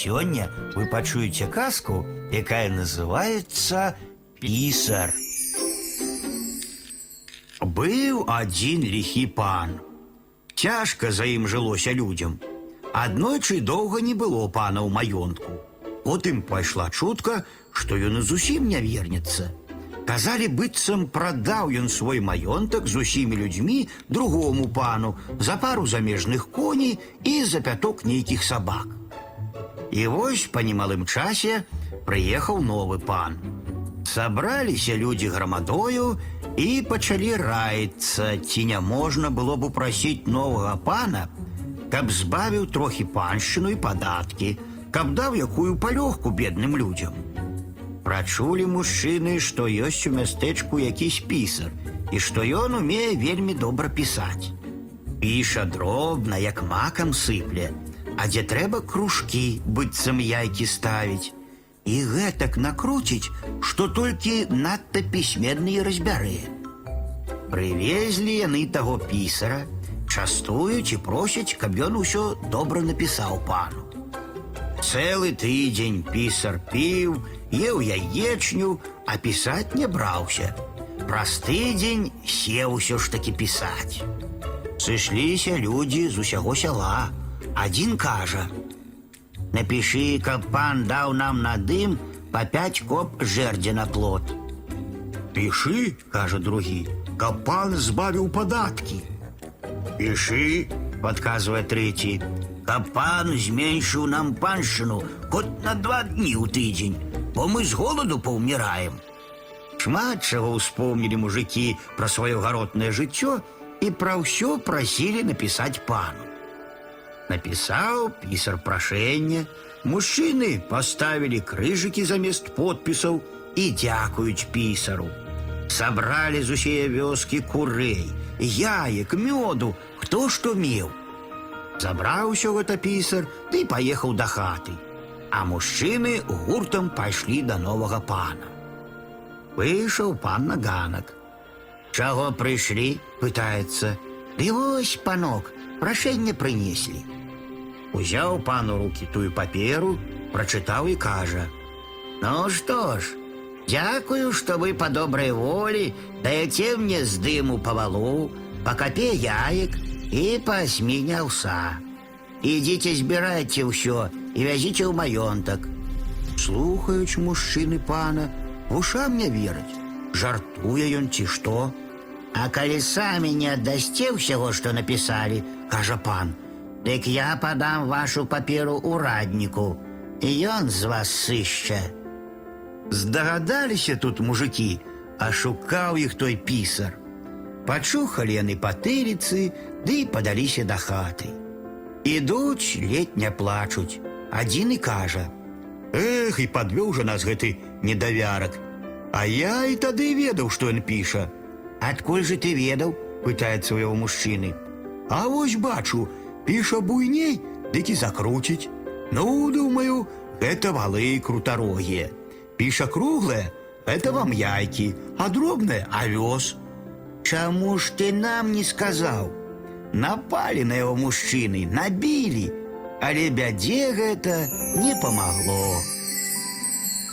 сёння вы пачуеце казку, якая называется Писар. Быў адзін ліхі пан. Цяжка за ім жылося людзям. Аднойчы доўга не было пана ў маёнтку. Потым пайшла чутка, што ён і зусім не вернецца. Казалі быццам прадаў ён свой маёнтак з усімі людзьмі другому пану за пару замежных коней і за пяток нейкіх сабак. І вось па немалым часе прыехаў новы пан. Сабраліся людзі грамадою і пачалі раіцца, ці не можна было б упрасіць новага пана, каб збавіў трохі паншчыну і падаткі, каб даў якую палёгку бедным людзям. Прачулі мужчыны, што ёсць у мястэчку якісь пісар і што ён умее вельмі добра пісаць. Піша дробна, як макам сыпле, а дзе трэба кружкі, быццам яйкі ставіць. І гэтак накруціць, што толькі надта пісьменныя разбярэ. Прывезлі яны таго пісара, частуюць і просяць, каб ён усё добра напісаў пану. Цэлы тыдзень пісар піў, еў яечню, а пісаць не браўся. Праз тыдзень сеў усё ж такі пісаць. Сышліся людзі з усяго сяла. Адзін кажа: « Напішы, каб пан даў нам на дым па пяць коп жэрдзя на плот. Пішы, кажа другі, каб пан збавіў падаткі. Пішы, падказвае трэці, каб пан зменшыў нам паншчыну кот на два дні ў тыдзень, бо мы з голаду паўміраем. Шмат чаго ўспомнілі мужикі пра сваё гаротнае жыццё і пра ўсё прасілі напісаць пану. Напісаў пісар прашэнне, мужчыны паставілі крыжыкі замест подпісаў і дзякуюць пісару. Сабралі з усее вёскі курэй, яек, мёду, хто што меў. Забраў усё гэта пісар ды паехаў да хаты. А мужчыны гуртам пайшлі да новага пана. Выйшаў пан на ганак. Чаго прыйшлі, пытаецца. Ды вось, панок, прашэнне прынеслі. Узяў пан у рукі тую паперу, прачытаў і кажа: « Ну што ж, дзякую, што вы па добрай волі даеце мне з дыму па валу, па капе яек і па асміне ўса. Ідзіце збірайце ўсё і вязіце ў маёнтак. Слухаюць мужчыны пана, вушам не вераць. Жартуе ён ці што? А калі самі не аддасце ўсяго, што напісалі, кажа пан, дык я падам вашу паперу ўрадніку, і ён з вас сышча. Здагадаліся тут мужики, а шукаў іх той пісар. Пачухалі яны патыліцы, ды падаліся да хаты. Ідуць, ледь не плачуць. Адзін і кажа: « Эх, і падвёў жа нас гэты недавярак. А я і тады ведаў, што ён піша. Адкуль же ты ведаў? пытаецца у яго мужчыны. А вось бачу, піша буйней, дык і закруціць. Ну, думаю, гэта валы крутарогія. Піша круглае, это вам яйкі, а дробнае авёс. Чаму ж ты нам не сказаў? Напалі на яго мужчыны, набілі, але бядзе гэта не памагло.